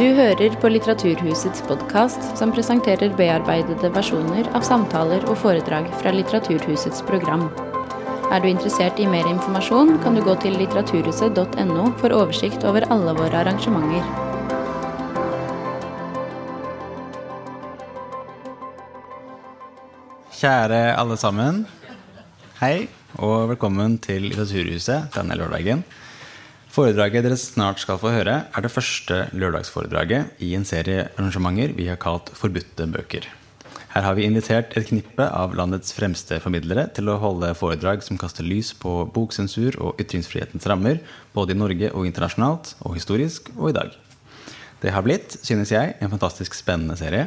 Du hører på Litteraturhusets podkast, som presenterer bearbeidede versjoner av samtaler og foredrag fra Litteraturhusets program. Er du interessert i mer informasjon, kan du gå til litteraturhuset.no for oversikt over alle våre arrangementer. Kjære alle sammen. Hei, og velkommen til Litteraturhuset denne lørdagen. Foredraget dere snart skal få høre, er det første lørdagsforedraget i en serie arrangementer vi har kalt Forbudte bøker. Her har vi invitert et knippe av landets fremste formidlere til å holde foredrag som kaster lys på boksensur og ytringsfrihetens rammer, både i Norge og internasjonalt, og historisk og i dag. Det har blitt, synes jeg, en fantastisk spennende serie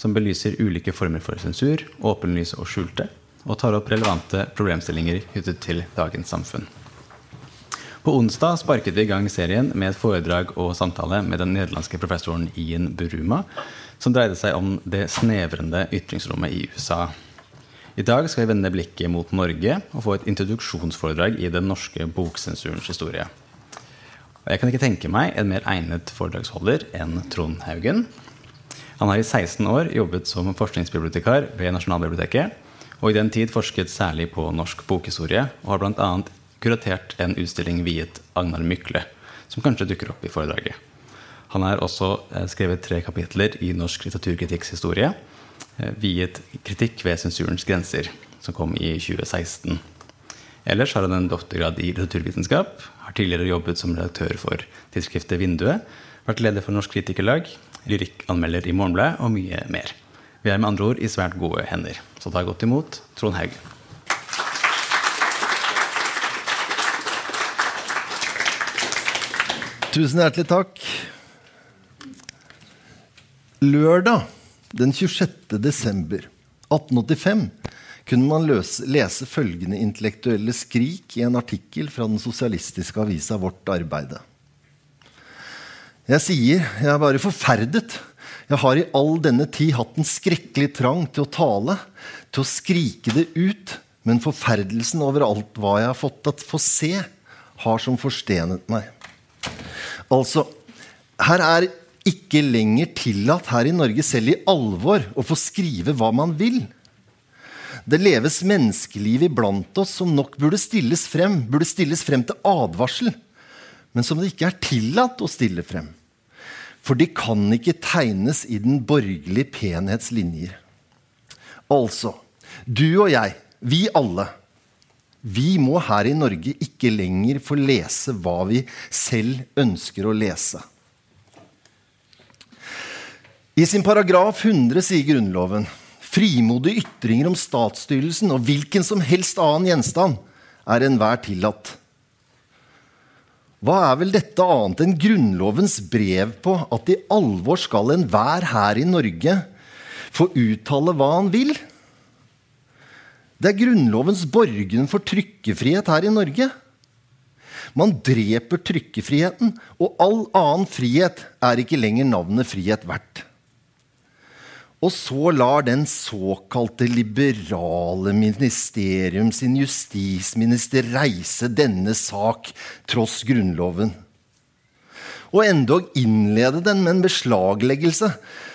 som belyser ulike former for sensur, åpenlyse og skjulte, og tar opp relevante problemstillinger knyttet til dagens samfunn. På onsdag sparket vi i gang serien med et foredrag og samtale med den nederlandske professoren Ian Buruma, som dreide seg om det snevrende ytringsrommet i USA. I dag skal vi vende blikket mot Norge og få et introduksjonsforedrag i den norske boksensurens historie. Og jeg kan ikke tenke meg en mer egnet foredragsholder enn Trond Haugen. Han har i 16 år jobbet som forskningsbibliotekar ved Nasjonalbiblioteket, og i den tid forsket særlig på norsk bokhistorie, og har bl.a. kuratert en utstilling viet Agnar Mykle, som kanskje dukker opp i foredraget. Han har også eh, skrevet tre kapitler i norsk litteraturkritikks historie, eh, viet kritikk ved sensurens grenser, som kom i 2016. Ellers har han en doktorgrad i litteraturvitenskap, har tidligere jobbet som redaktør for tidsskriftet Vinduet, vært leder for Norsk Kritikerlag, lyrikkanmelder i Morgenbladet og mye mer. Vi er med andre ord i svært gode hender. Så ta godt imot Trond Haugen. Tusen hjertelig takk. Lørdag den 26. desember 1885 kunne man løse, lese følgende intellektuelle skrik i en artikkel fra den sosialistiske avisa Vårt Arbeide. Jeg sier jeg er bare forferdet. Jeg har i all denne tid hatt en skrekkelig trang til å tale, til å skrike det ut, men forferdelsen over alt hva jeg har fått at få se, har som forstenet meg. Altså, her er ikke lenger tillatt her i Norge, selv i alvor, å få skrive hva man vil. Det leves menneskeliv iblant oss som nok burde stilles frem, burde stilles frem til advarsel, men som det ikke er tillatt å stille frem. For de kan ikke tegnes i den borgerlige penhets linjer. Altså, du og jeg, vi alle, vi må her i Norge ikke lenger få lese hva vi selv ønsker å lese. I sin paragraf 100 sier Grunnloven frimodige ytringer om statsstyrelsen og hvilken som helst annen gjenstand er enhver tillatt. Hva er vel dette annet enn Grunnlovens brev på at i alvor skal enhver her i Norge få uttale hva han vil? Det er Grunnlovens borgen for trykkefrihet her i Norge. Man dreper trykkefriheten, og all annen frihet er ikke lenger navnet frihet verdt. Og så lar den såkalte liberale ministerium sin justisminister reise denne sak tross Grunnloven. Og endog innlede den med en beslagleggelse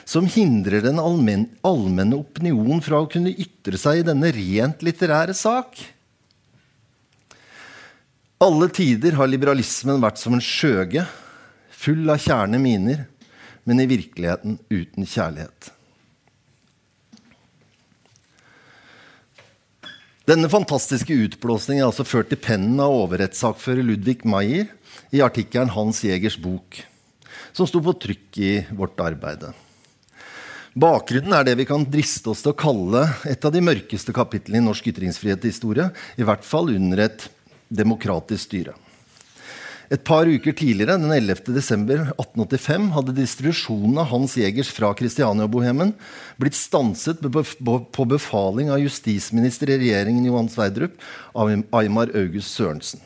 som hindrer den allmenne opinion fra å kunne ytre seg i denne rent litterære sak. Alle tider har liberalismen vært som en skjøge, full av kjerne miner, men i virkeligheten uten kjærlighet. Denne fantastiske utblåsningen er altså ført til pennen av overrettssakfører Ludvig Maier i artikkelen Hans Jegers bok, som sto på trykk i vårt arbeide. Bakgrunnen er det vi kan driste oss til å kalle et av de mørkeste kapitlene i norsk ytringsfrihetshistorie, i hvert fall under et demokratisk styre. Et par uker tidligere, den 11. desember 1885, hadde distribusjonen av Hans Jegers fra Kristiania-bohemen blitt stanset på befaling av justisminister i regjeringen Johan Sverdrup, Aymar August Sørensen.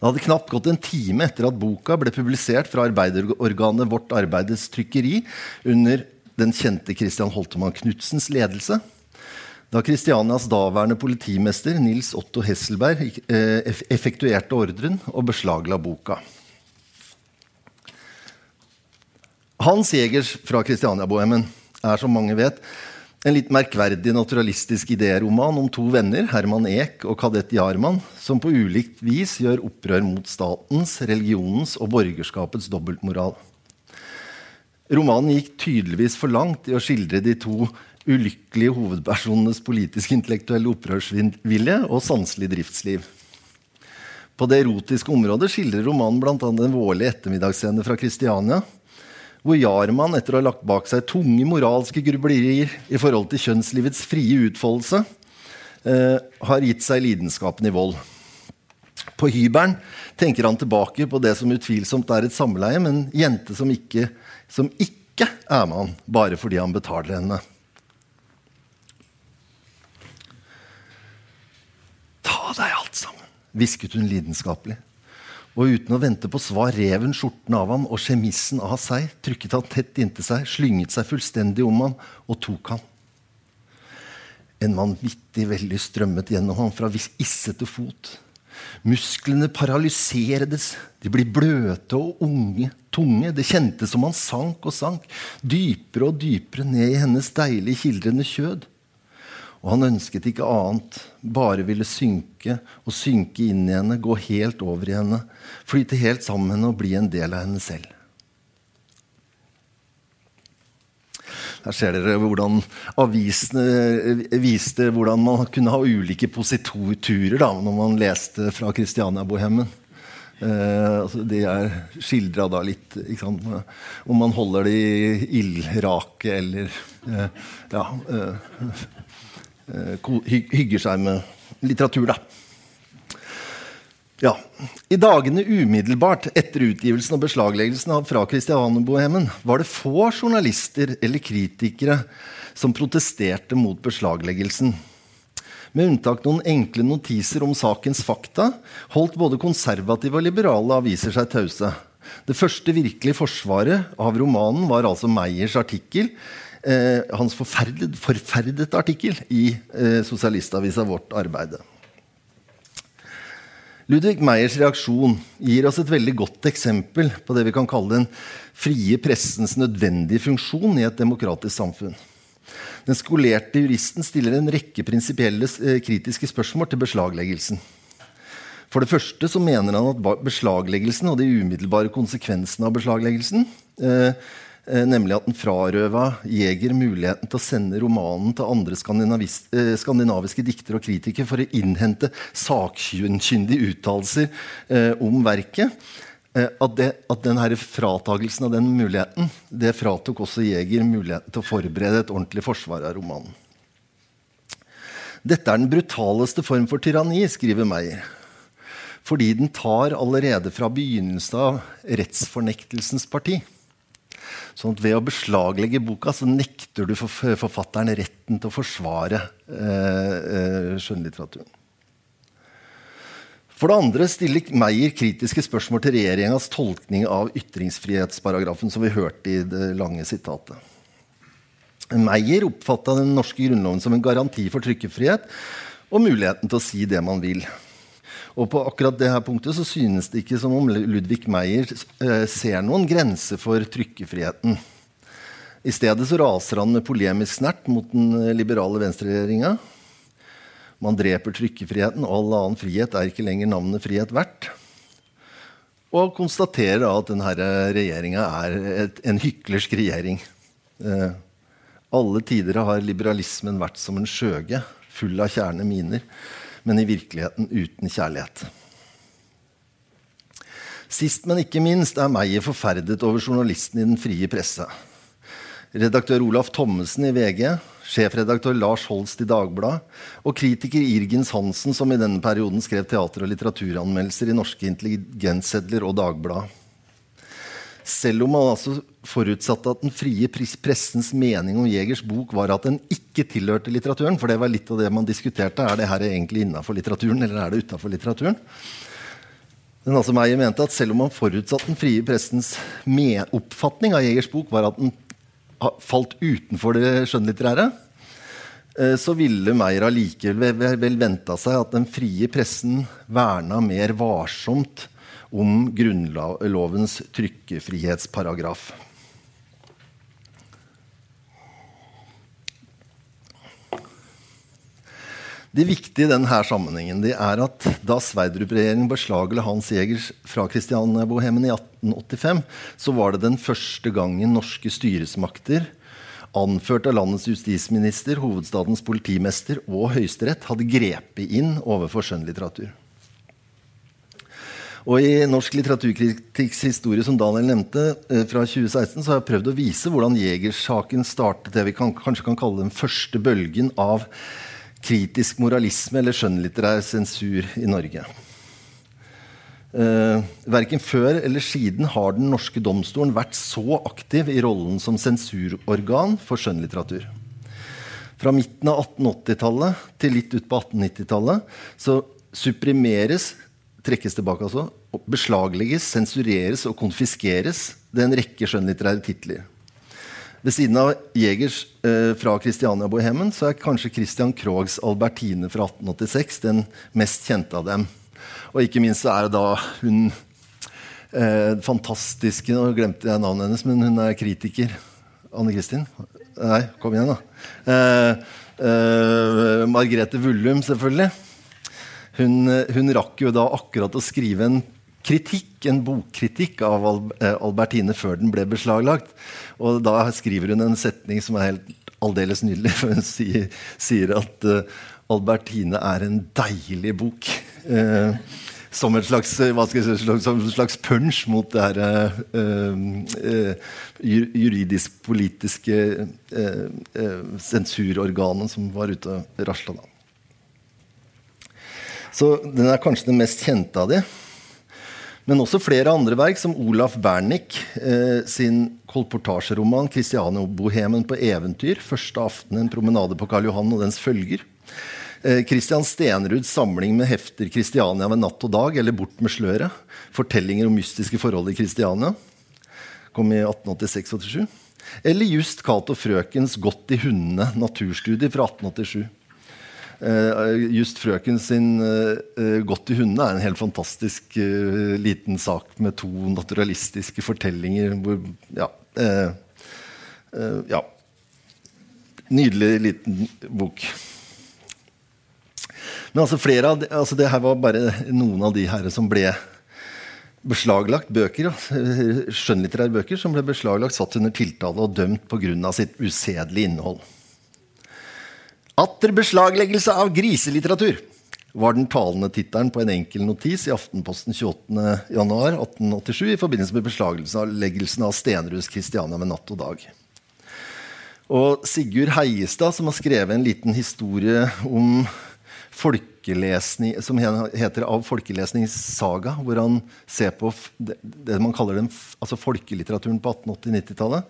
Det hadde knapt gått en time etter at boka ble publisert fra arbeiderorganet Vårt Arbeides Trykkeri under den kjente Christian Holtemann Knutsens ledelse da Kristianias daværende politimester Nils Otto Hesselberg effektuerte ordren og beslagla boka. Hans Jegers fra Kristiania-bohemen er, som mange vet, en litt merkverdig naturalistisk idéroman om to venner, Herman Eek og kadett Jarman, som på ulikt vis gjør opprør mot statens, religionens og borgerskapets dobbeltmoral. Romanen gikk tydeligvis for langt i å skildre de to ulykkelige hovedpersonenes politisk-intellektuelle opprørsvilje og sanselig driftsliv. På det erotiske området skildrer romanen bl.a. en vårlig ettermiddagsscene fra Kristiania, hvor Jarman, etter å ha lagt bak seg tunge moralske grublerier i forhold til kjønnslivets frie utfoldelse, eh, har gitt seg lidenskapen i vold. På hybelen tenker han tilbake på det som utvilsomt er et samleie, men en jente som ikke, som ikke er med han bare fordi han betaler henne. Ta deg alt sammen, hvisket hun lidenskapelig og uten å vente på svar rev hun skjorten av ham og kjemissen av seg, trykket han tett inntil seg, slynget seg fullstendig om ham og tok ham. En vanvittig veldig strømmet gjennom ham fra issete fot. Musklene paralyseredes, de blir bløte og unge, tunge. Det kjentes som han sank og sank, dypere og dypere ned i hennes deilig kildrende kjød. Og han ønsket ikke annet, bare ville synke og synke inn i henne, gå helt over i henne, flyte helt sammen med henne og bli en del av henne selv. Her ser dere hvordan avisene viste hvordan man kunne ha ulike positurer da, når man leste fra Kristiania-bohemen. Eh, altså de er skildra da litt Om man holder det i ildrake eller eh, ja, eh, Eh, hygger seg med litteratur, da. Ja. I dagene umiddelbart etter utgivelsen og beslagleggelsen av fra Kristianebohemen var det få journalister eller kritikere som protesterte mot beslagleggelsen. Med unntak noen enkle notiser om sakens fakta holdt både konservative og liberale aviser seg tause. Det første virkelige forsvaret av romanen var altså Meyers artikkel eh, hans forferdet, forferdet, artikkel i eh, Sosialistavisa Vårt Arbeide. Ludvig Meyers reaksjon gir oss et veldig godt eksempel på det vi kan kalle den frie pressens nødvendige funksjon i et demokratisk samfunn. Den skolerte juristen stiller en rekke prinsipielle eh, kritiske spørsmål til beslagleggelsen. For det første så mener han at beslagleggelsen og de umiddelbare konsekvensene av beslagleggelsen eh, Eh, nemlig at den frarøva Jeger muligheten til å sende romanen til andre eh, skandinaviske diktere og kritikere for å innhente sakkyndige uttalelser eh, om verket. At, det, at denne fratagelsen av den muligheten det fratok også Jeger muligheten til å forberede et ordentlig forsvar av romanen. Dette er den brutaleste form for tyranni, skriver Meyer. Fordi den tar allerede fra begynnelsen av rettsfornektelsens parti. Sånn at ved å beslaglegge boka så nekter du forfatteren retten til å forsvare eh, eh, skjønnlitteraturen. For det andre stiller Meyer kritiske spørsmål til regjeringas tolkning av ytringsfrihetsparagrafen, som vi hørte i det lange sitatet. Meyer oppfatta den norske grunnloven som en garanti for trykkefrihet og muligheten til å si det man vil. Og på akkurat det her punktet så synes det ikke som om Ludvig Meyer eh, ser noen grense for trykkefriheten. I stedet så raser han med polemisk snert mot den eh, liberale venstreregjeringa. Man dreper trykkefriheten, og all annen frihet er ikke lenger navnet frihet verdt. Og konstaterer at denne regjeringa er et, en hyklersk regjering. Eh, alle tider har liberalismen vært som en skjøge, full av kjerne miner men i virkeligheten uten kjærlighet. Sist, men ikke minst, er Meyer forferdet over journalisten i Den frie presse. Redaktør Olaf Thommessen i VG, sjefredaktør Lars Holst i Dagbladet og kritiker Irgens Hansen, som i denne perioden skrev teater- og litteraturanmeldelser i norske intelligenssedler og Dagbladet. Selv om man altså forutsatte at den frie pressens mening om Jegers bok var at den ikke tilhørte litteraturen. For det var litt av det man diskuterte. Er det her egentlig innafor litteraturen, eller er det utafor litteraturen? Men altså Meyer mente at selv om man forutsatte den frie pressens oppfatning av Jegers bok var at den falt utenfor det skjønnlitterære, eh, så ville Meyer allikevel venta seg at den frie pressen verna mer varsomt om Grunnlovens trykkefrihetsparagraf. Det viktige i denne sammenhengen er at da Sverdrup-regjeringen beslagla Hans Jegers fra Kristiania-bohemen i 1885, så var det den første gangen norske styresmakter, anført av landets justisminister, hovedstadens politimester og Høyesterett, hadde grepet inn overfor skjønnlitteratur. Og I Norsk litteraturkritiks historie som Daniel nevnte, eh, fra 2016, så har jeg prøvd å vise hvordan Jegersaken startet det vi kan, kanskje kan kalle den første bølgen av kritisk moralisme eller skjønnlitterær sensur i Norge. Uh, verken før eller siden har den norske domstolen vært så aktiv i rollen som sensurorgan for skjønnlitteratur. Fra midten av 1880-tallet til litt ut på 1890-tallet så supprimeres, trekkes tilbake altså, beslaglegges, sensureres og konfiskeres det en rekke skjønnlitterære titler. Ved siden av Jegers eh, fra Christiania-bohemen så er kanskje Christian Krogs 'Albertine' fra 1886 den mest kjente av dem. Og ikke minst er det da hun eh, fantastiske Nå glemte jeg navnet hennes, men hun er kritiker. Anne Kristin? Nei, kom igjen, da. Eh, eh, Margrethe Vullum, selvfølgelig. Hun, hun rakk jo da akkurat å skrive en kritikk, en bokkritikk av eh, Albertine før den ble beslaglagt. Og da skriver hun en setning som er helt aldeles nydelig. For hun sier, sier at uh, Albertine er en deilig bok. Uh, som en slags, si, som en slags punch mot det her uh, juridisk-politiske sensurorganet som var ute og rasla. Så den er kanskje den mest kjente av de. Men også flere andre verk, som Olaf Bernik eh, sin kolportasjeroman 'Christiano-bohemen på eventyr'. Første aften en promenade på Karl Johan og dens følger. Eh, Christian Steneruds samling med hefter 'Kristiania ved natt og dag' eller 'Bort med sløret'. Fortellinger om mystiske forhold i Kristiania. Kom i 1886-87. Eller just Cato Frøkens 'Godt i hundene', naturstudier fra 1887. Uh, just frøken sin uh, 'Godt i hundene' er en helt fantastisk liten sak med to naturalistiske fortellinger. Hvor, ja, ja. Nydelig liten bok. Men altså flere av de, altså det her var bare noen av de her som ble beslaglagt bøker, skjønnlitterære bøker som ble beslaglagt, satt under tiltale og dømt pga. sitt usedelige innhold. Atter beslagleggelse av griselitteratur var den talende tittelen på en enkel notis i Aftenposten 28.1.1887 i forbindelse med beslagleggelsen av Stenruds Kristiania med natt og dag. Og Sigurd Heiestad, som har skrevet en liten historie om folkelesning, som heter 'Av folkelesningssaga', hvor han ser på det, det man kaller den, altså folkelitteraturen på 1880-90-tallet,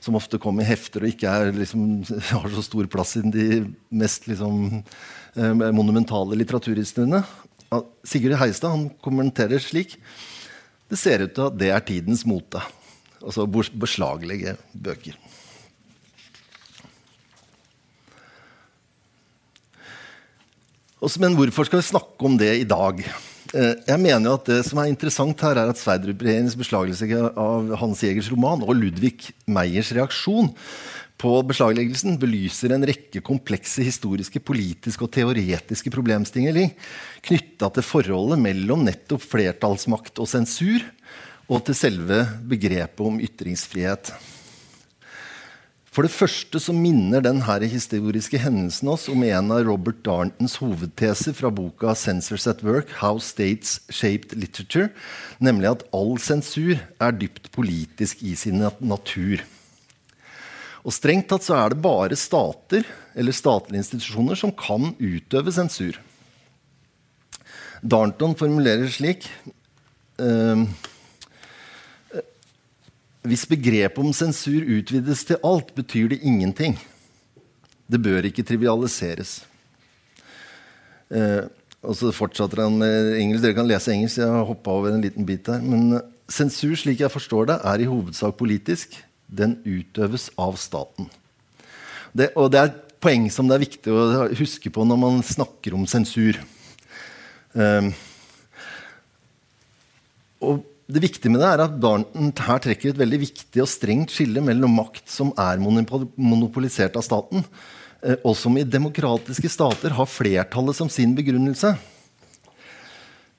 som ofte kom i hefter og ikke er, liksom, har så stor plass i de mest liksom, eh, monumentale litteraturhistoriene. Sigurd Heistad han kommenterer slik Det ser ut til at det er tidens mote. Altså beslaglegge bøker. Men hvorfor skal vi snakke om det i dag? Eh, jeg mener jo at Det som er interessant her er at Sverdrup-regjeringens beslagelse av Hans Jegers roman og Ludvig Meyers reaksjon på beslagleggelsen belyser en rekke komplekse historiske, politiske og teoretiske problemstillinger knytta til forholdet mellom nettopp flertallsmakt og sensur, og til selve begrepet om ytringsfrihet. For det første så minner denne historiske hendelsen oss om en av Robert Darntons hovedteser fra boka 'Censors at Work How States Shaped Literature', nemlig at all sensur er dypt politisk i sin natur. Og Strengt tatt så er det bare stater eller statlige institusjoner som kan utøve sensur. Darnton formulerer slik uh, hvis begrepet om sensur utvides til alt, betyr det ingenting. Det bør ikke trivialiseres. Eh, og så fortsatte han med engelsk. Dere kan lese engelsk. Jeg har over en liten bit der. Men eh, sensur, slik jeg forstår det, er i hovedsak politisk. Den utøves av staten. Det, og det er et poeng som det er viktig å huske på når man snakker om sensur. Eh, og det viktige med det er at Barnton her trekker et veldig viktig og strengt skille mellom makt som er monopolisert av staten, eh, og som i demokratiske stater har flertallet som sin begrunnelse.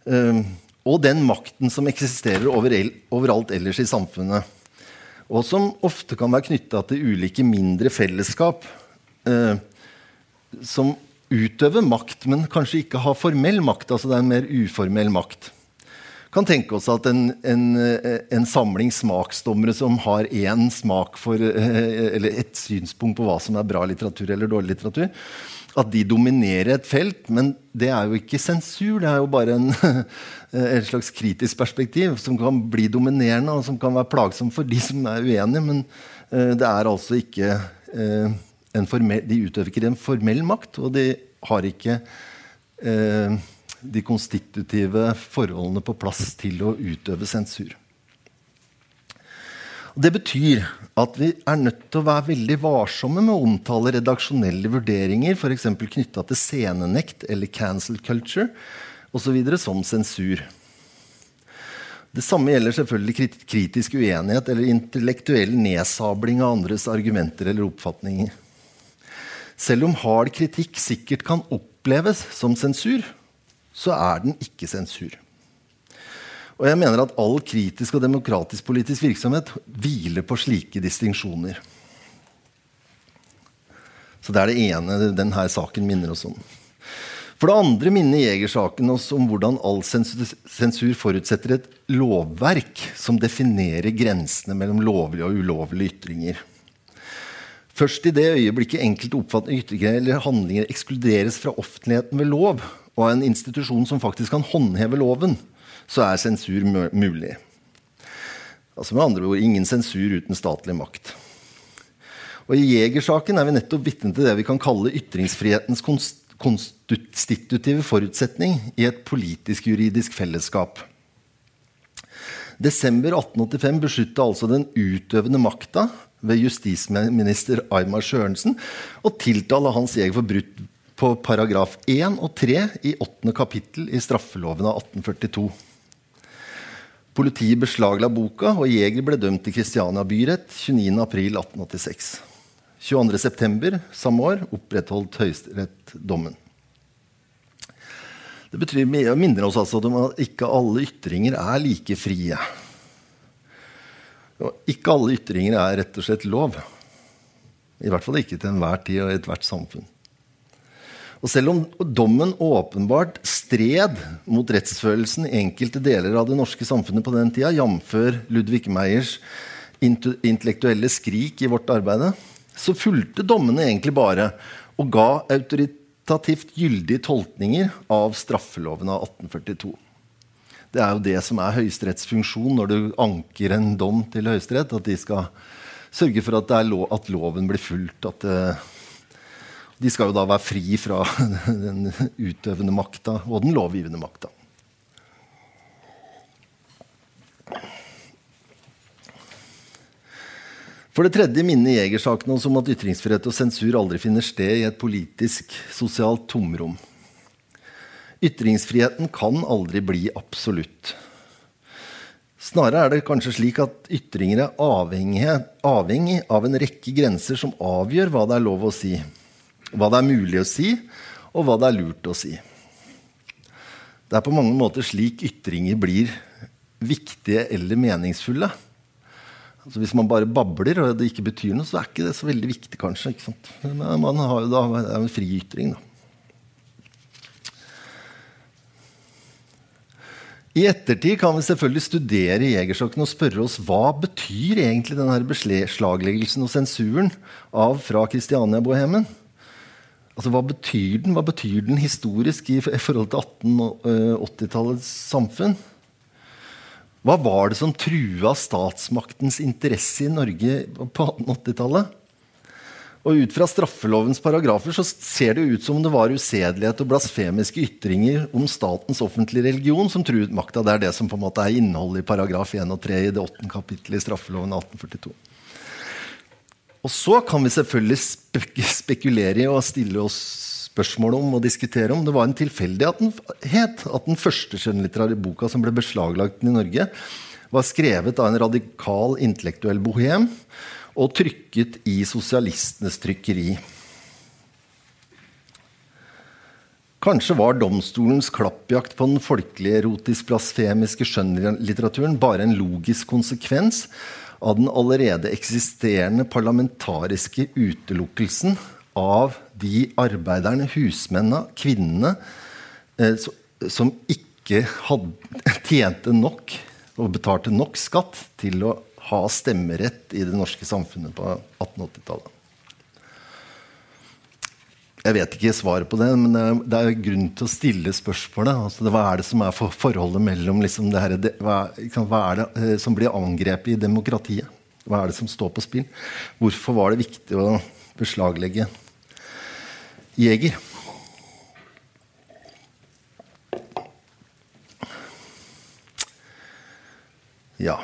Eh, og den makten som eksisterer overalt ellers i samfunnet. Og som ofte kan være knytta til ulike mindre fellesskap eh, som utøver makt, men kanskje ikke har formell makt. altså det er en mer uformell makt. Kan tenke oss at en, en, en samling smaksdommere som har én smak for, eh, eller et synspunkt på hva som er bra litteratur eller dårlig litteratur, at de dominerer et felt. Men det er jo ikke sensur. Det er jo bare en, et slags kritisk perspektiv som kan bli dominerende, og som kan være plagsom for de som er uenige. Men det er altså ikke formell, De utøver ikke en formell makt, og de har ikke uh, de konstitutive forholdene på plass til å utøve sensur. Det betyr at vi er nødt til å være veldig varsomme med å omtale redaksjonelle vurderinger f.eks. knytta til scenenekt eller cancel culture osv. som sensur. Det samme gjelder selvfølgelig kritisk uenighet eller intellektuell nedsabling av andres argumenter eller oppfatninger. Selv om hard kritikk sikkert kan oppleves som sensur, så er den ikke sensur. Og jeg mener at all kritisk og demokratisk politisk virksomhet hviler på slike distinksjoner. Så det er det ene denne saken minner oss om. For det andre minner Jegersaken oss om hvordan all sensur forutsetter et lovverk som definerer grensene mellom lovlige og ulovlige ytringer. Først i det øyeblikket enkelte oppfatninger eller handlinger ekskluderes fra offentligheten ved lov, og en institusjon som faktisk kan håndheve loven, så er sensur mulig. Altså med andre ord ingen sensur uten statlig makt. Og I Jegersaken er vi nettopp vitne til det vi kan kalle ytringsfrihetens konstitutive forutsetning i et politisk-juridisk fellesskap. Desember 1885 besluttet altså den utøvende makta ved justisminister Aymar Sørensen å tiltale Hans Jeger for brudd på paragraf 1 og 3 i 8. kapittel i straffeloven av 1842. Politiet beslagla boka, og Jeger ble dømt til Kristiania byrett 29.4.1886. 22.9. samme år opprettholdt Høyesterett dommen. Det betyr, minner oss altså om at ikke alle ytringer er like frie. Og ikke alle ytringer er rett og slett lov. I hvert fall ikke til enhver tid og i ethvert samfunn. Og selv om dommen åpenbart stred mot rettsfølelsen i enkelte deler av det norske samfunnet på den tida, jf. Ludvig Meyers intellektuelle skrik i vårt arbeid, så fulgte dommene egentlig bare og ga autoritativt gyldige tolkninger av straffeloven av 1842. Det er jo det som er Høyesteretts funksjon når du anker en dom til Høyesterett. At de skal sørge for at, lo at loven blir fulgt. At det, de skal jo da være fri fra den utøvende makta og den lovgivende makta. For det tredje minner Jegersaken oss om at ytringsfrihet og sensur aldri finner sted i et politisk, sosialt tomrom. Ytringsfriheten kan aldri bli absolutt. Snarere er det kanskje slik at ytringer er avhengig, av en rekke grenser som avgjør hva det er lov å si hva det er mulig å si, og hva det er lurt å si. Det er på mange måter slik ytringer blir viktige eller meningsfulle. Altså hvis man bare babler og det ikke betyr noe, så er ikke det så veldig viktig, kanskje. Men man har jo da, en fri ytring, da. I ettertid kan vi selvfølgelig studere Jegerstokken og spørre oss hva betyr egentlig denne beslagleggelsen og sensuren av fra Kristiania-bohemen. Altså, hva betyr den? Hva betyr den historisk i forhold til 1880-tallets samfunn? Hva var det som trua statsmaktens interesse i Norge på 1880-tallet? Og Ut fra straffelovens paragrafer så ser det ut som det var usedelighet og blasfemiske ytringer om statens offentlige religion som truet makta. Det er det som på en måte er innholdet i paragraf 1 og 3 i det åttende kapittelet i straffeloven 1842. Og så kan vi selvfølgelig spek spekulere i og stille oss spørsmål om og diskutere om det var en tilfeldighet at den første skjønnlitterære boka som ble beslaglagt i Norge, var skrevet av en radikal intellektuell bohem og trykket i sosialistenes trykkeri. Kanskje var domstolens klappjakt på den folkelige erotisk-blasfemiske skjønnlitteraturen bare en logisk konsekvens av den allerede eksisterende parlamentariske utelukkelsen av de arbeiderne, husmennene, kvinnene eh, som ikke hadde, tjente nok og betalte nok skatt til å ha stemmerett i det norske samfunnet på 1880-tallet. Jeg vet ikke svaret på det, men det er grunn til å stille spørsmålet. Altså, hva er det som er for forholdet mellom liksom det her, hva, hva, er det eh, som blir angrepet i demokratiet? Hva er det som står på spill? Hvorfor var det viktig å beslaglegge Jeger? Ja.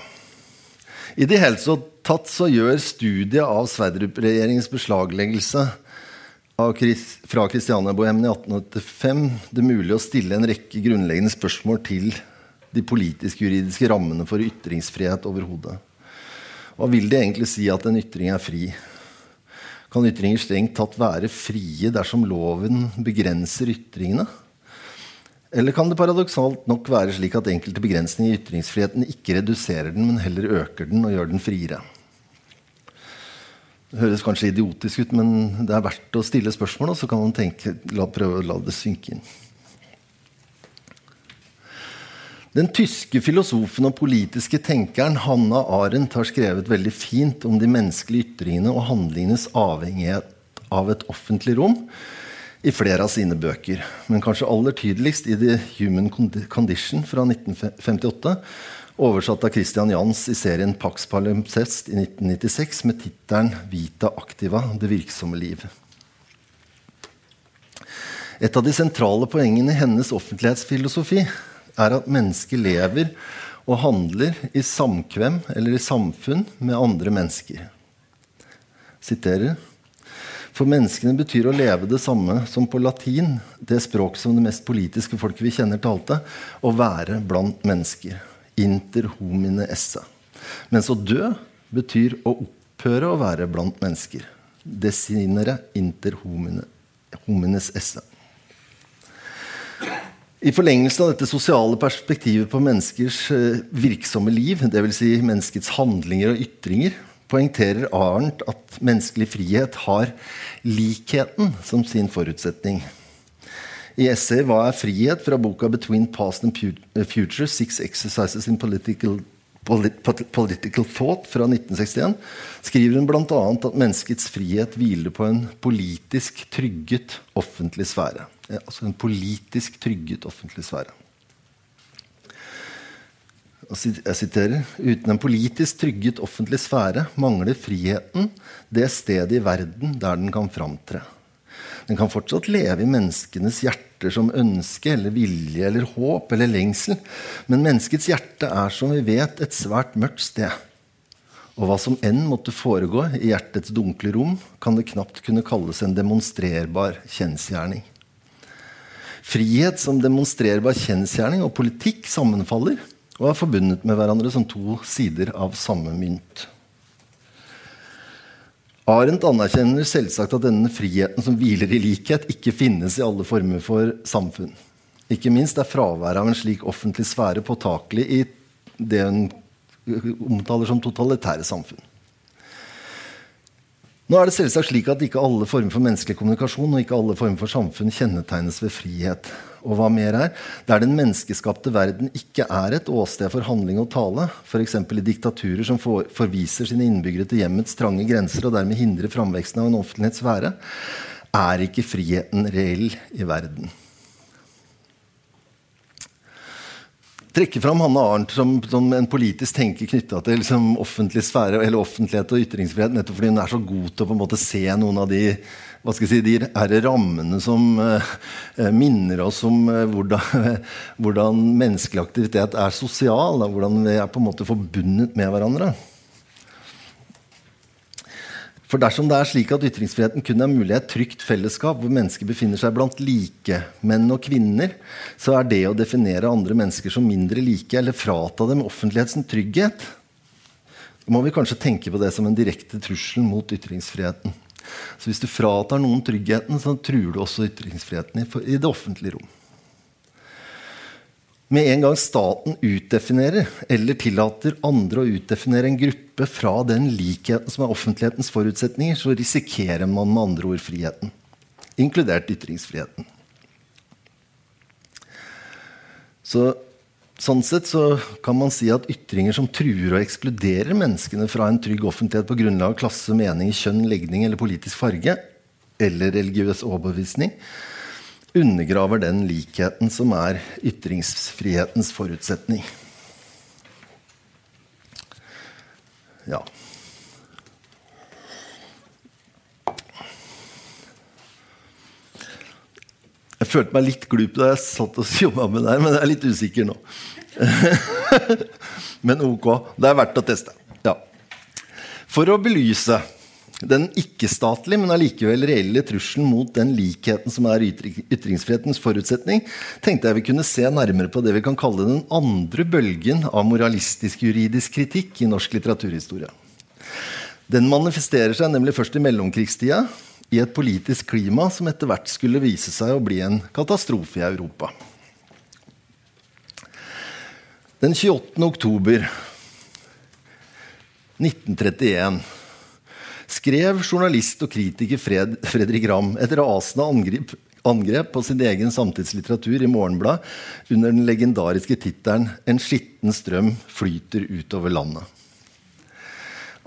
I det hele tatt så gjør studiet av Sverdrup-regjeringens beslagleggelse fra Kristiania-bohemen i 1885 det mulig å stille en rekke grunnleggende spørsmål til de politisk-juridiske rammene for ytringsfrihet overhodet. Hva vil det egentlig si at en ytring er fri? Kan ytringer strengt tatt være frie dersom loven begrenser ytringene? Eller kan det paradoksalt nok være slik at enkelte begrensninger i ytringsfriheten ikke reduserer den, men heller øker den og gjør den friere? Det høres kanskje idiotisk ut, men det er verdt å stille spørsmål, og så kan man tenke, la, prøve å la det synke inn. Den tyske filosofen og politiske tenkeren Hanna Arendt har skrevet veldig fint om de menneskelige ytringene og handlingenes avhengighet av et offentlig rom i flere av sine bøker. Men kanskje aller tydeligst i The Human Condition fra 1958 oversatt av Christian Jans i serien Pax Palimpsest i 1996 med tittelen 'Vita activa det virksomme liv'. Et av de sentrale poengene i hennes offentlighetsfilosofi er at mennesket lever og handler i samkvem eller i samfunn med andre mennesker. Siterer. For menneskene betyr å leve det samme som på latin, det språk som det mest politiske folket vi kjenner, talte, å være blant mennesker inter homine esse. Mens å dø betyr å opphøre å være blant mennesker. Desinere inter homine, homines esse. I forlengelse av dette sosiale perspektivet på menneskers eh, virksomme liv, dvs. Si menneskets handlinger og ytringer, poengterer Arnt at menneskelig frihet har likheten som sin forutsetning i essayet 'Hva er frihet?' fra boka 'Between Past and Future Six Exercises in Political, Political Thought' fra 1961 skriver hun bl.a. at menneskets frihet hviler på en politisk trygget offentlig sfære. Altså en politisk trygget offentlig sfære. Jeg siterer Uten en politisk trygget offentlig sfære mangler friheten det stedet i verden der den kan framtre. Den kan fortsatt leve i menneskenes hjerter som ønske eller vilje eller håp eller lengsel. Men menneskets hjerte er, som vi vet, et svært mørkt sted. Og hva som enn måtte foregå i hjertets dunkle rom, kan det knapt kunne kalles en demonstrerbar kjensgjerning. Frihet som demonstrerbar kjensgjerning og politikk sammenfaller og er forbundet med hverandre som to sider av samme mynt. Arendt anerkjenner selvsagt at denne friheten som hviler i likhet, ikke finnes i alle former for samfunn. Ikke minst er fraværet av en slik offentlig sfære påtakelig i det hun omtaler som totalitære samfunn. Nå er det selvsagt slik at ikke alle former for menneskelig kommunikasjon og ikke alle former for samfunn kjennetegnes ved frihet. Og hva mer er, der den menneskeskapte verden ikke er et åsted for handling og tale, f.eks. i diktaturer som for, forviser sine innbyggere til hjemmets trange grenser og dermed hindrer framveksten av en offentlighetssfære, er ikke friheten reell i verden. trekke fram Hanne Arnt som, som en politisk tenker knytta til liksom, offentlig sfære, eller offentlighet og ytringsfrihet, nettopp fordi hun er så god til å på en måte se noen av de hva skal jeg si, de her rammene som uh, minner oss om uh, hvordan, hvordan, menneskelig aktivitet er sosial. Da, hvordan vi er på en måte forbundet med hverandre. For dersom det er slik at ytringsfriheten kun er mulig i et trygt fellesskap, hvor mennesker befinner seg blant like menn og kvinner, så er det å definere andre mennesker som mindre like eller frata dem offentlighetens trygghet, må vi kanskje tenke på det som en direkte trussel mot ytringsfriheten. Så hvis du fratar noen tryggheten, så truer du også ytringsfriheten i, det offentlige rom. Med en gang staten utdefinerer eller tillater andre å utdefinere en gruppe fra den likheten som er offentlighetens forutsetninger, så risikerer man med andre ord friheten. Inkludert ytringsfriheten. Så, sånn sett så kan man si at ytringer som truer og ekskluderer menneskene fra en trygg offentlighet på grunnlag av klasse, mening, kjønn, legning eller politisk farge, eller religiøs overbevisning, undergraver den likheten som er ytringsfrihetens forutsetning. Ja. Jeg følte meg litt glup da jeg satt og jobba med det her, men jeg er litt usikker nå. men ok. Det er verdt å teste. Ja. For å belyse den ikke-statlige, men allikevel reelle trusselen mot den likheten som er ytringsfrihetens forutsetning, tenkte jeg vi kunne se nærmere på det vi kan kalle den andre bølgen av moralistisk juridisk kritikk i norsk litteraturhistorie. Den manifesterer seg nemlig først i mellomkrigstida, i et politisk klima som etter hvert skulle vise seg å bli en katastrofe i Europa. Den 28. oktober 1931 skrev journalist og kritiker Fred, Fredrik Ramm et rasende angrep, angrep på sin egen samtidslitteratur i Morgenblad under den legendariske tittelen 'En skitten strøm flyter utover landet'.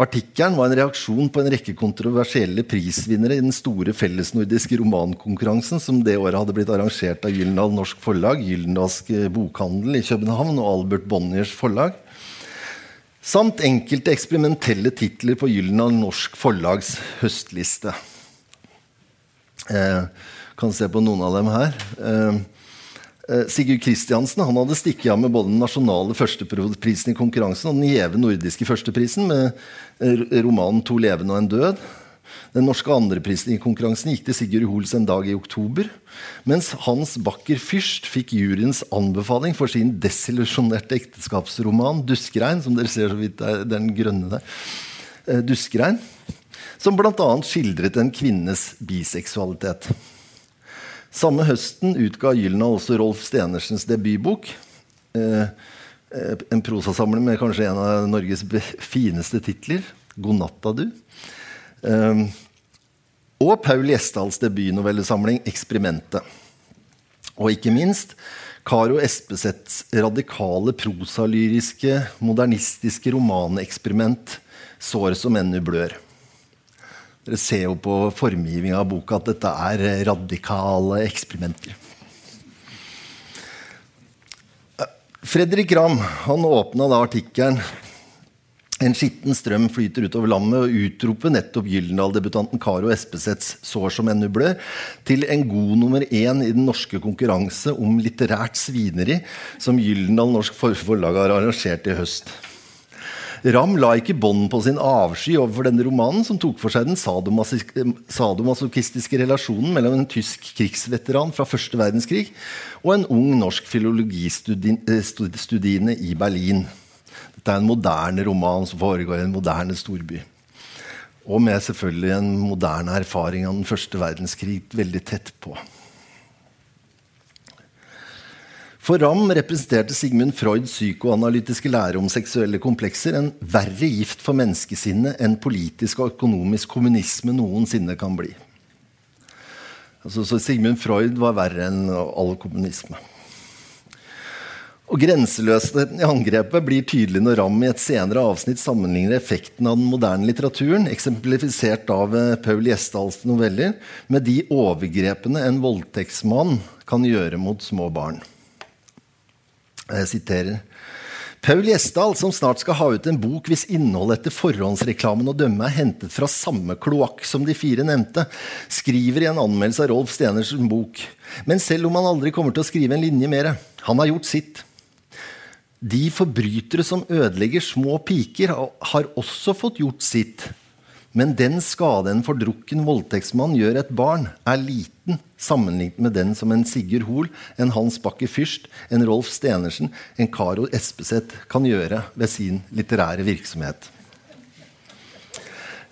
Artikkelen var en reaksjon på en rekke kontroversielle prisvinnere i den store fellesnordiske romankonkurransen som det året hadde blitt arrangert av Gyldendal Norsk Forlag, Gyldendalsk Bokhandel i København og Albert Bonniers forlag. Samt enkelte eksperimentelle titler på Gyldendal Norsk Forlags høstliste. Eh, kan se på noen av dem her. Eh, eh Sigurd Kristiansen hadde stikket av med både den nasjonale førsteprisen i konkurransen og den gjeve nordiske førsteprisen med eh, romanen 'To levende og en død'. Den norske andreprisen i konkurransen gikk til Sigurd Hoels en dag i oktober. Mens Hans Bakker Fyrst fikk juryens anbefaling for sin desillusjonerte ekteskapsroman 'Duskrein', som dere ser så vidt er den grønne der. Duskregn, som bl.a. skildret en kvinnes biseksualitet. Samme høsten utga Gylna også Rolf Stenersens debutbok. Eh, eh, en prosasamling med kanskje en av Norges fineste titler. 'God natta, du'. Um, og Paul Gjesdals debutnovellesamling 'Eksperimentet'. Og ikke minst Karo Espeseths radikale prosalyriske, modernistiske romaneksperiment 'Sår som ennu blør'. Dere ser jo på formgivinga av boka at dette er radikale eksperimenter. Fredrik Ramm han åpna da artikkelen en skitten strøm flyter utover landet og utroper nettopp Gyldendal-debutanten Karo Espeseths 'Sår som ennå blør' til en god nummer én i den norske konkurranse om litterært svineri som Gyldendal Norsk Forlag har arrangert i høst. Ramm la ikke bånd på sin avsky overfor denne romanen, som tok for seg den sadomasochistiske relasjonen mellom en tysk krigsveteran fra første verdenskrig og en ung norsk filologistudiene i Berlin. Dette er en moderne roman som foregår i en moderne storby. Og med selvfølgelig en moderne erfaring av den første verdenskrig veldig tett på. For Ramm representerte Sigmund Freuds psykoanalytiske lære om seksuelle komplekser en verre gift for menneskesinnet enn politisk og økonomisk kommunisme noensinne kan bli. Altså, så Sigmund Freud var verre enn all kommunisme. Og Grenseløsheten i angrepet blir tydelig når Ramm i et senere avsnitt sammenligner effekten av den moderne litteraturen, eksemplifisert av Paul Gjesdals noveller, med de overgrepene en voldtektsmann kan gjøre mot små barn. Jeg siterer. Paul Gjesdal, som snart skal ha ut en bok hvis innholdet etter forhåndsreklamen å dømme er hentet fra samme kloakk som de fire nevnte, skriver i en anmeldelse av Rolf Steners bok. Men selv om han aldri kommer til å skrive en linje mer, han har gjort sitt. De forbrytere som ødelegger små piker, har også fått gjort sitt. Men den skade en fordrukken voldtektsmann gjør et barn, er liten sammenlignet med den som en Sigurd Hoel, en Hans Bakke Fyrst, en Rolf Stenersen, en Karo Espeseth kan gjøre ved sin litterære virksomhet.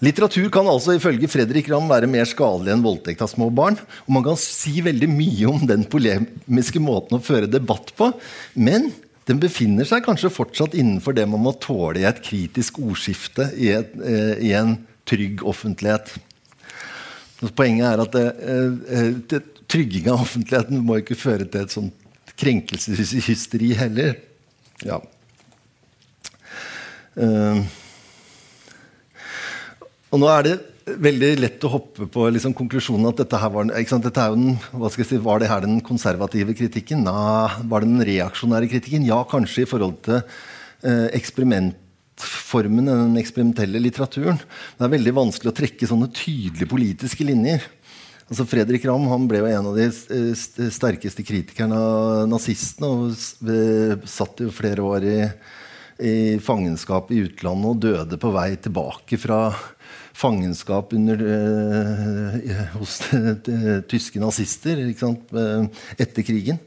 Litteratur kan altså ifølge Fredrik Ramm være mer skadelig enn voldtekt av små barn. Og man kan si veldig mye om den polemiske måten å føre debatt på. Men den befinner seg kanskje fortsatt innenfor det man må tåle i et kritisk ordskifte i, et, eh, i en trygg offentlighet. Poenget er at det, eh, trygging av offentligheten må ikke føre til et sånt krenkelseshysteri heller. Ja. Eh. og nå er det veldig lett å hoppe på liksom konklusjonen at dette her var, dette den, si, var det her den konservative kritikken? Nei, var det den reaksjonære kritikken? Ja, kanskje i forhold til eh, eksperimentformen, den eksperimentelle litteraturen. Det er veldig vanskelig å trekke sånne tydelige politiske linjer. Altså Fredrik Ramm han ble jo en av de eh, sterkeste kritikerne av nazistene. Og eh, satt jo flere år i, i fangenskap i utlandet og døde på vei tilbake fra fangenskap under, eh, hos tyske nazister eh, etter krigen.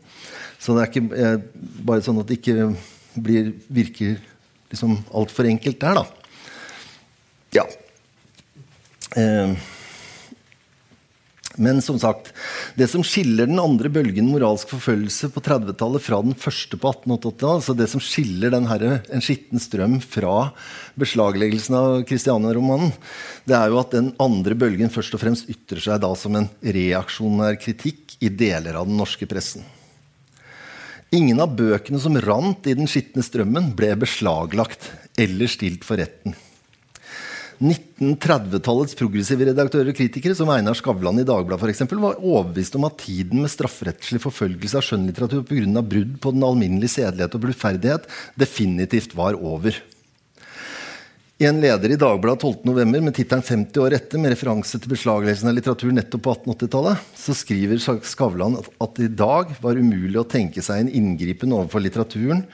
Så det er ikke eh, bare sånn at det ikke blir, virker liksom altfor enkelt der, da. Ja. Eh, men som sagt, det som skiller den andre bølgen moralsk forfølgelse på 30-tallet fra den første på 1880-tallet, altså det som skiller den herre, en skitten strøm fra beslagleggelsen av Christiania-romanen, det er jo at den andre bølgen først og fremst ytrer seg da som en reaksjonær kritikk i deler av den norske pressen. Ingen av bøkene som rant i den skitne strømmen, ble beslaglagt eller stilt for retten. 1930-tallets progressive redaktører og kritikere, som Einar Skavlan i Dagbladet for eksempel, var overbevist om at tiden med strafferettslig forfølgelse av skjønnlitteratur pga. brudd på den alminnelige sedelighet og bluferdighet definitivt var over. I en leder i Dagbladet 12.11. med tittelen 50 år etter, med referanse til beslagleggelsen av litteratur nettopp på 1880-tallet, så skriver Skavlan at i dag var umulig å tenke seg en inngripen overfor litteraturen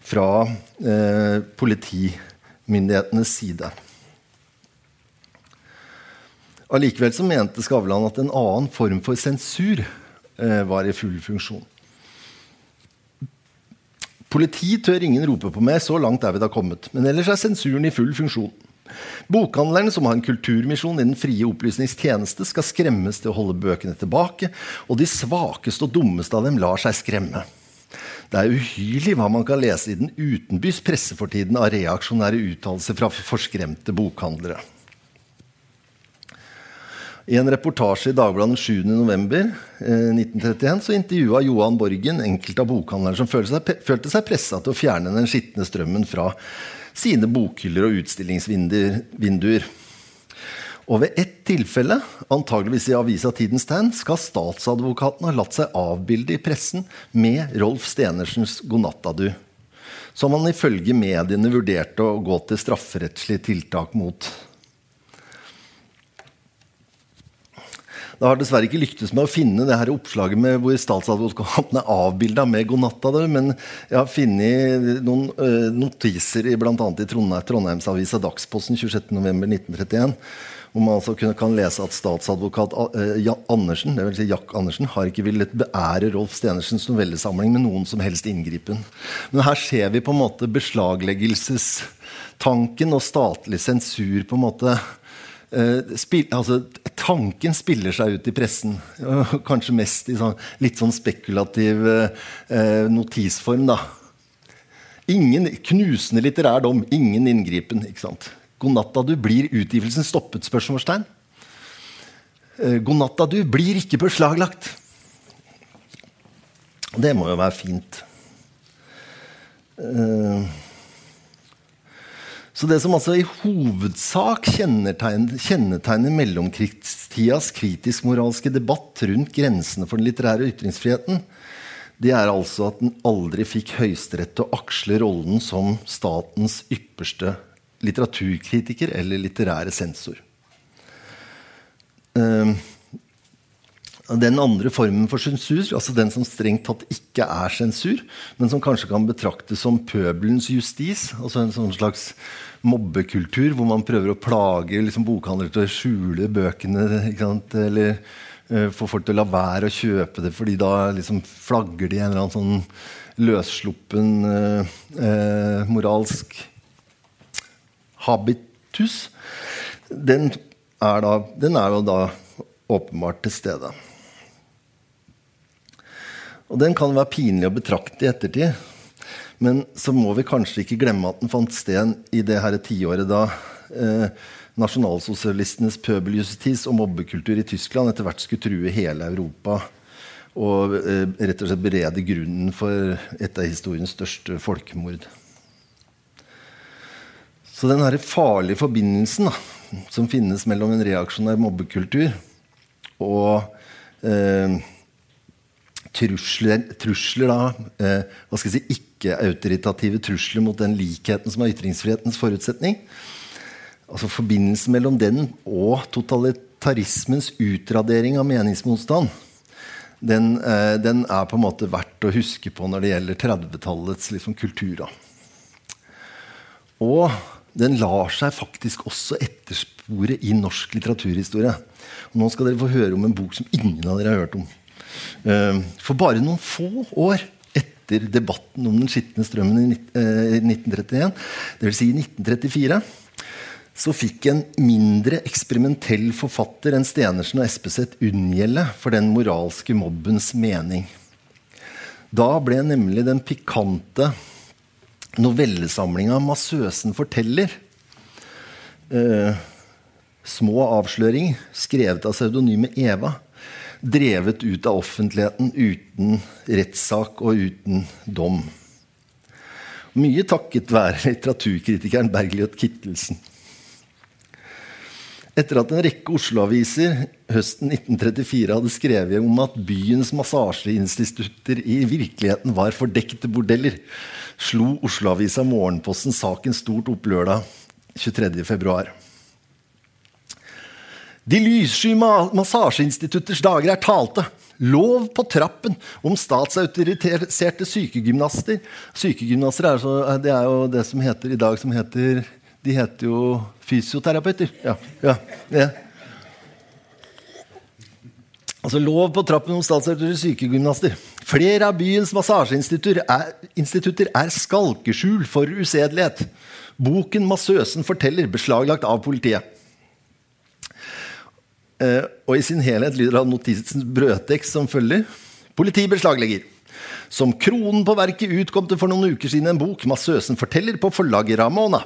fra eh, politimyndighetenes side. Allikevel så mente Skavlan at en annen form for sensur eh, var i full funksjon. Politi tør ingen rope på meg, så langt er vi da kommet. Men ellers er sensuren i full funksjon. Bokhandlerne, som har en kulturmisjon i den frie opplysningstjeneste, skal skremmes til å holde bøkene tilbake, og de svakeste og dummeste av dem lar seg skremme. Det er uhyrlig hva man kan lese i den utenbys presse for tiden av reaksjonære uttalelser fra forskremte bokhandlere. I en reportasje i Dagbladet 7.11.1931 eh, intervjua Johan Borgen enkelte av bokhandlerne som følte seg, følte seg pressa til å fjerne den skitne strømmen fra sine bokhyller og utstillingsvinduer. Og ved ett tilfelle, antageligvis i avisa Tidens Tegn, skal statsadvokaten ha latt seg avbilde i pressen med Rolf Stenersens 'Godnatta, du', som han ifølge mediene vurderte å gå til strafferettslige tiltak mot. Det har dessverre ikke lyktes med å finne det her oppslaget med hvor statsadvokaten er avbilda med 'God natta', men jeg har funnet noen uh, notiser i bl.a. i Trondheim, Trondheimsavisa Dagsposten 26.11.1931 hvor man altså kan lese at statsadvokat uh, Andersen det vil si Jack Andersen, har ikke villet beære Rolf Stenersens novellesamling med noen som helst inngripen. Men her ser vi på en måte beslagleggelsestanken og statlig sensur på en måte spil, altså, tanken spiller seg ut i pressen. Kanskje mest i sånn, litt sånn spekulativ eh, notisform. da. Ingen knusende litterær dom, ingen inngripen. ikke sant? God natta, du. Blir utgivelsen stoppet? spørsmålstegn. God natta, du. Blir ikke beslaglagt. Det må jo være fint. Uh, så det som altså i hovedsak kjennetegner, kjennetegner mellomkrigstidas kritisk-moralske debatt rundt grensene for den litterære ytringsfriheten, det er altså at den aldri fikk Høyesterett til å aksle rollen som statens ypperste litteraturkritiker eller litterære sensor. Uh, den andre formen for sensur, altså den som strengt tatt ikke er sensur, men som kanskje kan betraktes som pøbelens justis, altså en sånn slags mobbekultur hvor man prøver å plage liksom, bokhandlere til å skjule bøkene. Eller uh, få folk til å la være å kjøpe det, fordi da liksom, flagger de en eller annen sånn løssluppen uh, uh, moralsk habitus. den er, da, den er jo da åpenbart til stede. Og den kan være pinlig å betrakte i ettertid. Men så må vi kanskje ikke glemme at den fant sted i det her tiåret da eh, nasjonalsosialistenes pøbeljustis og mobbekultur i Tyskland etter hvert skulle true hele Europa og eh, rett og slett berede grunnen for et av historiens største folkemord. Så den her farlige forbindelsen da, som finnes mellom en reaksjonær mobbekultur og eh, trusler, trusler da, eh, hva skal jeg si, ikke-autoritative trusler mot den likheten som er ytringsfrihetens forutsetning. Altså Forbindelsen mellom den og totalitarismens utradering av meningsmotstand den, eh, den, er på en måte verdt å huske på når det gjelder 30-tallets liksom, kultur. Og den lar seg faktisk også etterspore i norsk litteraturhistorie. Og nå skal dere få høre om en bok som ingen av dere har hørt om. Eh, for bare noen få år etter debatten om den skitne strømmen i 1931, dvs. Si i 1934, så fikk en mindre eksperimentell forfatter enn Stenersen og Espeseth unngjelde for den moralske mobbens mening. Da ble nemlig den pikante novellesamlinga 'Massøsen forteller' eh, Små avsløring, skrevet av pseudonymet Eva, drevet ut av offentligheten uten rettssak og uten dom. Mye takket være litteraturkritikeren Bergljot Kittelsen. Etter at en rekke Oslo-aviser høsten 1934 hadde skrevet om at byens massasjeinstitutter i virkeligheten var fordekte bordeller, slo Oslo-avisa Morgenposten saken stort opp lørdag 23.2. De lyssky massasjeinstitutters dager er talte. Lov på trappen om statsautoriserte sykegymnaster. Sykegymnaster er, så, det er jo det som heter i dag som heter De heter jo fysioterapeuter. Ja, ja, ja. Altså Lov på trappen om statsautoriserte sykegymnaster. Flere av byens massasjeinstitutter er, er skalkeskjul for usedelighet. Boken 'Massøsen forteller' beslaglagt av politiet. Eh, og i sin helhet lyder av notisens brødtekst som følger. Politi beslaglegger. Som kronen på verket utkom det for noen uker siden en bok 'Massøsen forteller' på forlaget Ramona.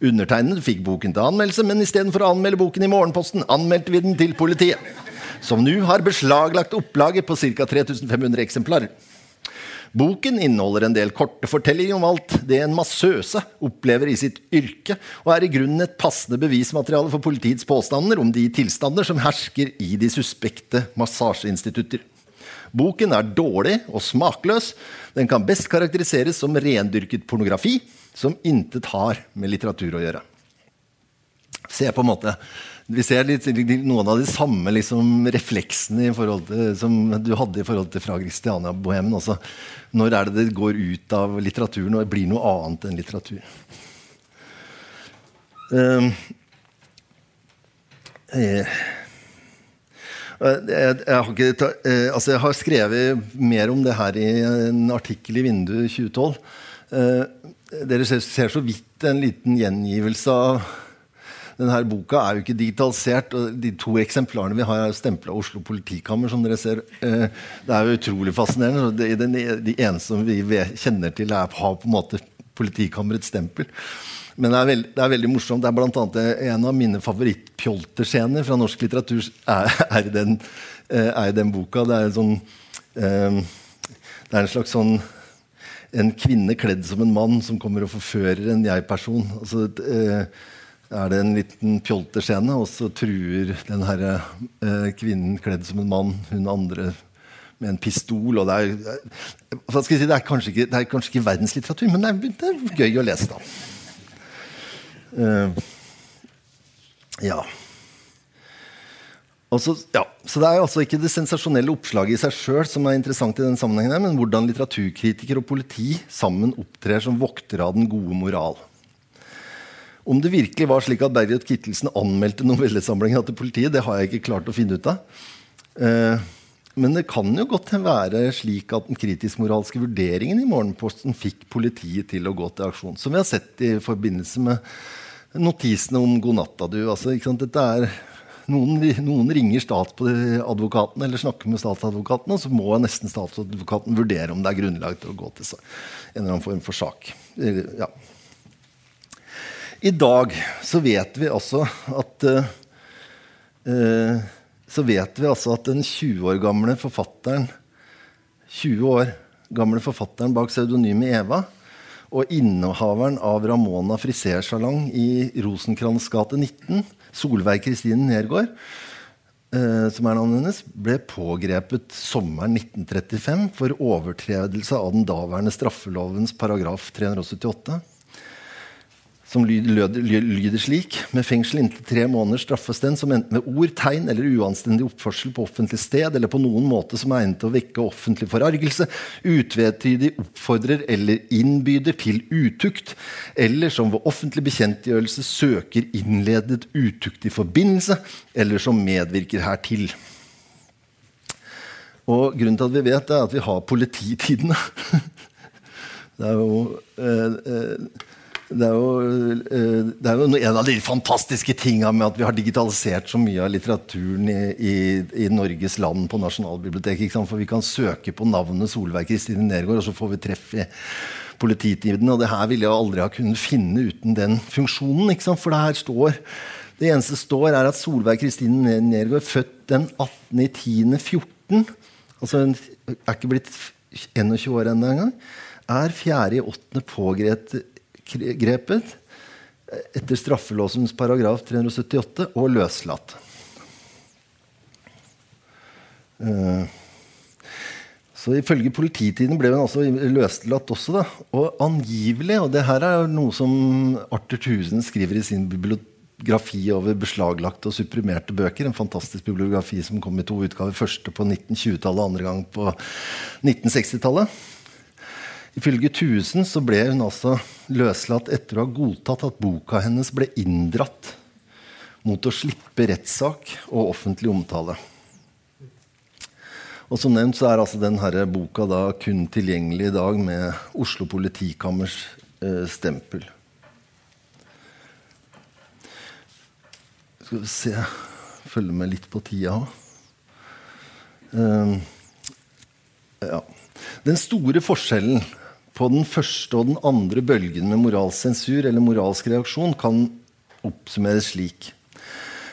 Undertegnede fikk boken til anmeldelse, men istedenfor å anmelde boken i Morgenposten, anmeldte vi den til politiet. Som nå har beslaglagt opplaget på ca. 3500 eksemplarer. Boken inneholder en del korte fortellinger om alt det en massøse opplever i sitt yrke, og er i grunnen et passende bevismateriale for politiets påstander om de tilstander som hersker i de suspekte massasjeinstitutter. Boken er dårlig og smakløs. Den kan best karakteriseres som rendyrket pornografi som intet har med litteratur å gjøre. Se på en måte vi ser litt, noen av de samme liksom, refleksene til, som du hadde i forhold til fra Christiania-bohemen også. Når er det det går ut av litteraturen og blir noe annet enn litteratur? Uh, jeg, jeg, har ikke, altså jeg har skrevet mer om det her i en artikkel i Vindu 2012. Uh, dere ser så vidt en liten gjengivelse av denne boka er jo ikke digitalisert. og De to eksemplarene vi har, er stempla Oslo politikammer. som dere ser. Eh, det er jo utrolig fascinerende. De eneste vi kjenner til, er, har på en måte politikammerets stempel. Men det er, veld, det er veldig morsomt. Det er blant annet En av mine favoritt-pjolterscener fra norsk litteratur er, er, i den, eh, er, i den, boka. Det er, sånn, eh, det er en slags sånn en kvinne kledd som en mann som kommer og forfører en jeg-person. Altså, eh, er det en liten pjolterscene, og så truer den herre eh, kvinnen kledd som en mann hun andre med en pistol. og Det er, hva skal si, det er kanskje ikke, det er kanskje ikke verdenslitteratur, men det er, det er, gøy å lese, da. Uh, ja. Så, ja. så det er altså ikke det sensasjonelle oppslaget i seg sjøl som er interessant, i den sammenhengen, men hvordan litteraturkritiker og politi sammen opptrer som voktere av den gode moral. Om det virkelig var slik at Bergljot Kittelsen anmeldte novellesamlinga til politiet, det har jeg ikke klart å finne ut av. Eh, men det kan jo godt være slik at den kritisk-moralske vurderingen i Morgenposten fikk politiet til å gå til aksjon. Som vi har sett i forbindelse med notisene om 'god natta, du'. Altså, er noen, noen, ringer statsadvokaten eller snakker med statsadvokaten, og så må nesten statsadvokaten vurdere om det er grunnlag til å gå til en eller annen form for sak. Ja. I dag så vet vi altså at uh, så vet vi altså at den 20 år gamle forfatteren 20 år gamle forfatteren bak pseudonymet Eva og innehaveren av Ramona frisersalong i Rosenkrantz gate 19, Solveig Kristine Nergård, eh, som er navnet hennes, ble pågrepet sommeren 1935 for overtredelse av den daværende straffelovens paragraf 378 som lyder, slik Med fengsel inntil tre måneder straffes den som enten med ord, tegn eller uanstendig oppførsel på offentlig sted eller på noen måte som er egnet til å vekke offentlig forargelse, utvetydig oppfordrer eller innbyder til utukt, eller som ved offentlig bekjentgjørelse søker innledet utuktig forbindelse, eller som medvirker hertil. Og Grunnen til at vi vet det, er at vi har polititidene. det er jo... Eh, eh, det er, jo, eh, det er jo, en av de fantastiske tinga med at vi har digitalisert så mye av litteraturen i, i, i Norges land på Nasjonalbiblioteket. For vi kan søke på navnet Solveig Kristine Nergård, og så får vi treff i polititiden. Og det her ville jeg aldri ha kunnet finne uten den funksjonen. For det her står Det eneste står, er at Solveig Kristine Nergård, født den 18.10.14, altså er ikke blitt 21 år ennå engang, er 4.8. pågrepet grepet etter straffelåsens paragraf 378 og løslatt. Eh, så Ifølge polititiden ble hun altså løslatt også. Da. Og angivelig, og det her er noe som Arthur Thusen skriver i sin bibliografi over beslaglagte og supprimerte bøker, en fantastisk bibliografi som kom i to utgaver. Første på 1920-tallet, andre gang på 1960-tallet. Ifølge Thusen så ble hun altså løslatt etter å ha godtatt at boka hennes ble inndratt mot å slippe rettssak og offentlig omtale. Og som nevnt så er altså denne boka da kun tilgjengelig i dag med Oslo politikammers eh, stempel. Skal vi se Følge med litt på tida òg. Uh, ja. Den store forskjellen på den første og den andre bølgen med moralsk sensur eller moralsk reaksjon kan oppsummeres slik.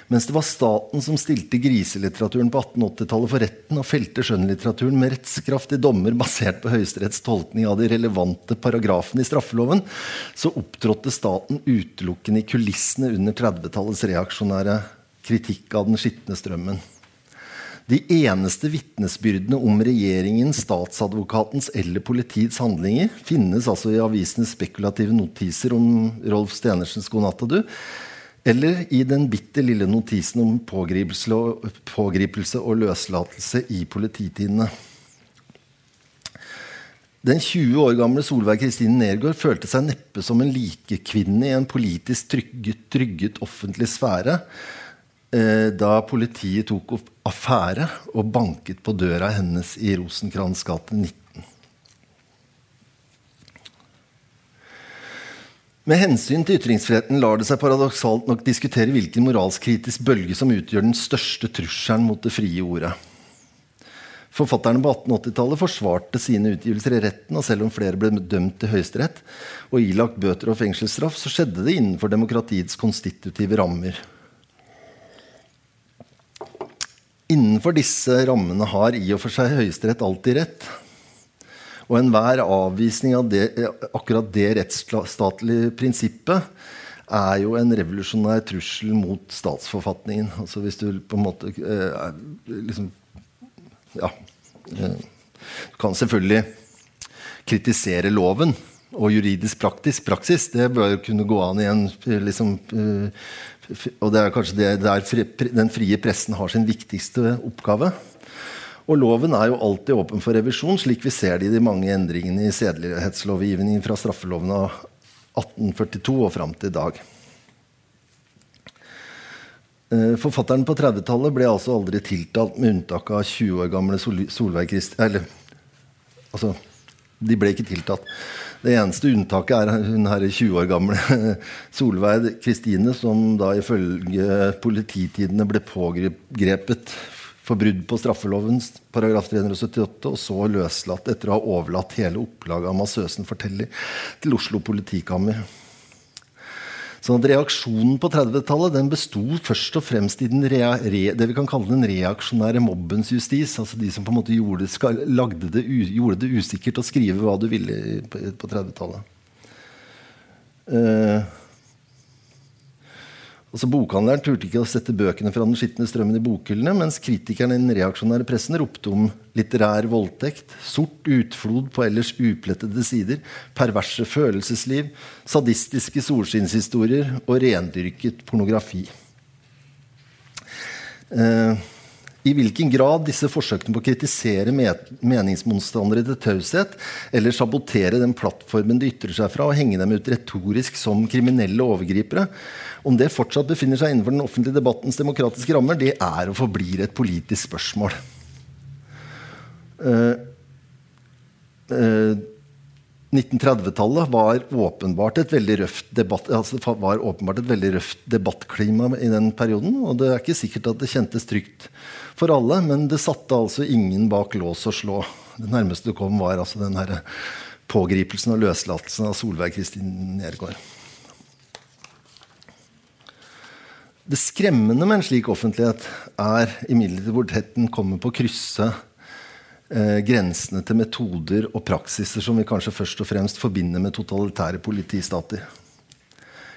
Mens det var staten som stilte griselitteraturen på 1880-tallet for retten og felte skjønnlitteraturen med rettskraftige dommer basert på Høyesteretts tolkning av de relevante paragrafene i straffeloven, så opptrådte staten utelukkende i kulissene under 30-tallets reaksjonære kritikk av den skitne strømmen. De eneste vitnesbyrdene om regjeringens, statsadvokatens eller politiets handlinger finnes altså i avisenes spekulative notiser om Rolf Stenersens 'God og du', eller i den bitte lille notisen om pågripelse og, pågripelse og løslatelse i polititidene. Den 20 år gamle Solveig Kristine Nergård følte seg neppe som en likekvinne i en politisk trygget, trygget offentlig sfære da politiet tok opp affære og banket på døra hennes i Rosenkrantz gate 19. Med hensyn til ytringsfriheten lar det seg paradoksalt nok diskutere hvilken moralskritisk bølge som utgjør den største trusselen mot det frie ordet. Forfatterne på 1880-tallet forsvarte sine utgivelser i retten, og selv om flere ble dømt til Høyesterett og ilagt bøter og fengselsstraff, så skjedde det innenfor demokratiets konstitutive rammer. Innenfor disse rammene har i og for seg Høyesterett alltid rett. Og enhver avvisning av det, akkurat det rettsstatlige prinsippet er jo en revolusjonær trussel mot statsforfatningen. Altså hvis du på en måte eh, liksom, Ja. Eh, du kan selvfølgelig kritisere loven og juridisk praktisk praksis. Det bør kunne gå an i en liksom, eh, og det er kanskje det der den frie pressen har sin viktigste oppgave. Og loven er jo alltid åpen for revisjon, slik vi ser det i de mange endringene i sedelighetslovgivningen fra straffeloven av 1842 og fram til i dag. Eh, forfatteren på 30-tallet ble altså aldri tiltalt, med unntak av 20 år gamle Solveig Krist... Eller altså De ble ikke tiltatt. Det eneste unntaket er hun her 20 år gamle Solveig Kristine, som da ifølge polititidene ble pågrepet for brudd på straffelovens paragraf 378, og så løslatt etter å ha overlatt hele opplaget av Massøsen forteller til Oslo politikammer. Sånn at Reaksjonen på 30-tallet den besto først og fremst i rea, re, det vi kan kalle den reaksjonære mobbens justis. altså De som på en måte gjorde, skal, det, gjorde det, usikkert å skrive hva du ville på, på 30-tallet. Uh, Altså Bokhandleren turte ikke å sette bøkene fra den skitne strømmen i bokhyllene, mens kritikerne i den reaksjonære pressen ropte om litterær voldtekt, sort utflod på ellers uplettede sider, perverse følelsesliv, sadistiske solskinnshistorier og rendyrket pornografi. Eh, i hvilken grad disse forsøkene på å kritisere meningsmotstandere til taushet eller sabotere den plattformen de ytrer seg fra, og henge dem ut retorisk som kriminelle overgripere, om det fortsatt befinner seg innenfor den offentlige debattens demokratiske rammer, det er og forblir et politisk spørsmål. Uh, uh, 1930-tallet var altså var åpenbart et veldig røft debattklima i den perioden. Og det er ikke sikkert at det kjentes trygt for alle, men det satte altså ingen bak lås og slå. Det nærmeste det kom, var altså den her pågripelsen og løslatelsen av Solveig Kristin Nergård. Det skremmende med en slik offentlighet er imidlertid hvor tett den kommer på å krysse eh, grensene til metoder og praksiser som vi kanskje først og fremst forbinder med totalitære politistater.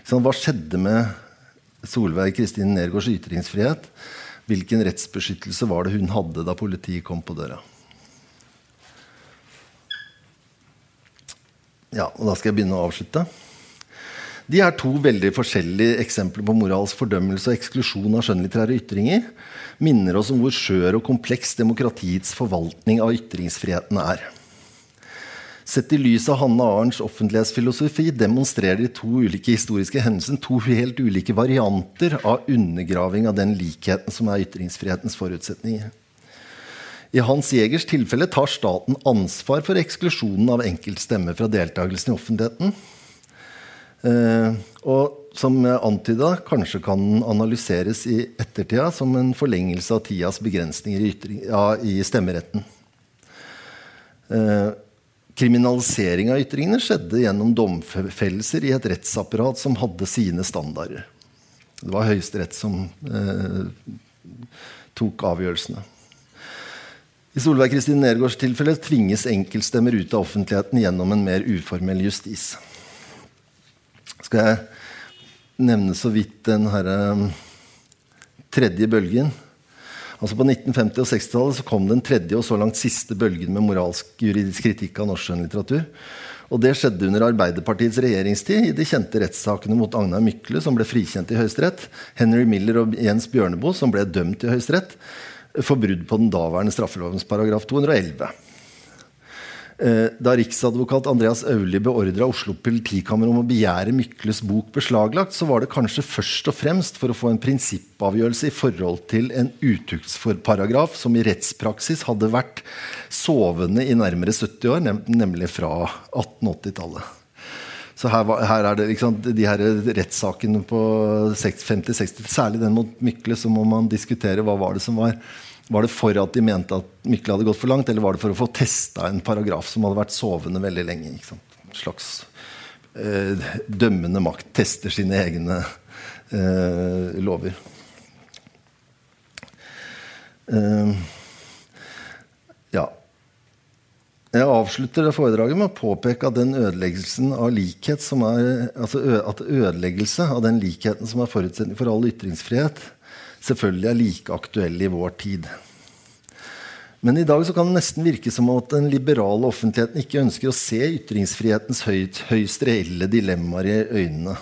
Sånn, hva skjedde med Solveig Kristin Nergårds ytringsfrihet? Hvilken rettsbeskyttelse var det hun hadde da politiet kom på døra? Ja, og Da skal jeg begynne å avslutte. De er to veldig forskjellige eksempler på moralsk fordømmelse og eksklusjon av skjønnlitterære ytringer. Minner oss om hvor skjør og kompleks demokratiets forvaltning av ytringsfriheten er. Sett i lys av Hanne Arens offentlighetsfilosofi demonstrerer de to ulike historiske hendelsene to helt ulike varianter av undergraving av den likheten som er ytringsfrihetens forutsetninger. I Hans Jegers tilfelle tar staten ansvar for eksklusjonen av enkeltstemmer fra deltakelsen i offentligheten. Eh, og som antyda, kanskje kan analyseres i ettertida som en forlengelse av tidas begrensninger i, ytring, ja, i stemmeretten. Eh, kriminalisering av ytringene skjedde gjennom domfellelser i et rettsapparat som hadde sine standarder. Det var Høyesterett som eh, tok avgjørelsene. I Solveig Kristin Nergårds tilfelle tvinges enkeltstemmer ut av offentligheten gjennom en mer uformell justis skal jeg nevne så vidt den herre um, tredje bølgen. Altså På 1950- og 60-tallet kom den tredje og så langt siste bølgen med moralsk juridisk kritikk av norsk skjønnlitteratur. Og det skjedde under Arbeiderpartiets regjeringstid i de kjente rettssakene mot Agnar Mykle, som ble frikjent i Høyesterett, Henry Miller og Jens Bjørneboe, som ble dømt i Høyesterett for brudd på den daværende straffelovens paragraf 211. Eh, da riksadvokat Andreas Auli beordra Oslo politikammer om å begjære Mykles bok beslaglagt, så var det kanskje først og fremst for å få en prinsippavgjørelse i forhold til en utuktsforparagraf som i rettspraksis hadde vært sovende i nærmere 70 år, nemlig fra 1880-tallet. Så her, var, her, er det liksom, de her rettssakene på 50-60, særlig den mot Mykle, så må man diskutere hva var det som var var det for at de mente at Mykle hadde gått for langt, eller var det for å få testa en paragraf som hadde vært sovende veldig lenge? Ikke sant? En slags eh, dømmende makt tester sine egne eh, lover. Eh, ja. Jeg avslutter det foredraget med å påpeke at den av likhet som er, altså at ødeleggelse av den likheten som er forutsetning for all ytringsfrihet, selvfølgelig er like aktuelle i vår tid. Men i dag kan det nesten virke som at den liberale offentligheten ikke ønsker å se ytringsfrihetens høyt, høyst reelle dilemmaer i øynene.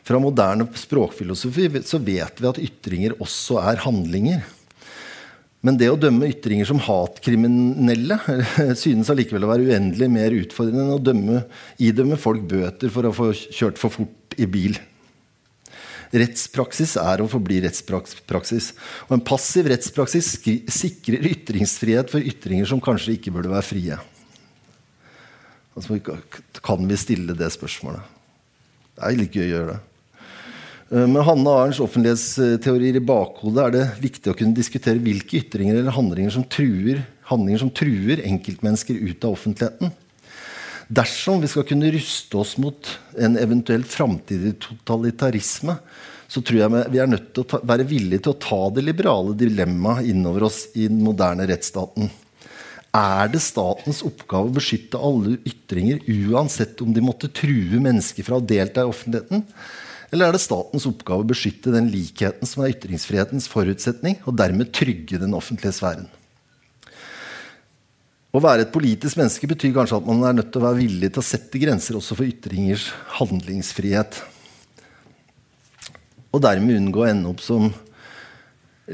Fra moderne språkfilosofi så vet vi at ytringer også er handlinger. Men det å dømme ytringer som hatkriminelle synes allikevel å være uendelig mer utfordrende enn å dømme, idømme folk bøter for å få kjørt for fort i bil. Rettspraksis er og forblir rettspraksis. Og en passiv rettspraksis sikrer ytringsfrihet for ytringer som kanskje ikke burde være frie. Altså, kan vi stille det spørsmålet? Det er litt gøy å gjøre det. Eh, med Hanne Arens offentlighetsteorier i bakhodet er det viktig å kunne diskutere hvilke ytringer eller handlinger som truer, handlinger som truer enkeltmennesker ut av offentligheten. Dersom vi skal kunne ruste oss mot en eventuell framtidig totalitarisme, så tror jeg vi er nødt til å ta, være villige til å ta det liberale dilemmaet innover oss i den moderne rettsstaten. Er det statens oppgave å beskytte alle ytringer, uansett om de måtte true mennesker fra å delta i offentligheten? Eller er det statens oppgave å beskytte den likheten som er ytringsfrihetens forutsetning, og dermed trygge den offentlige sfæren? Å være et politisk menneske betyr kanskje at man er nødt til å være villig til å sette grenser også for ytringers handlingsfrihet. Og dermed unngå å ende opp som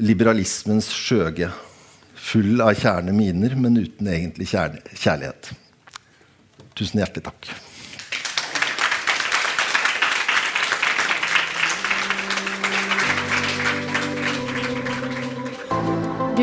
liberalismens skjøge. Full av kjerne miner, men uten egentlig kjærlighet. Tusen hjertelig takk.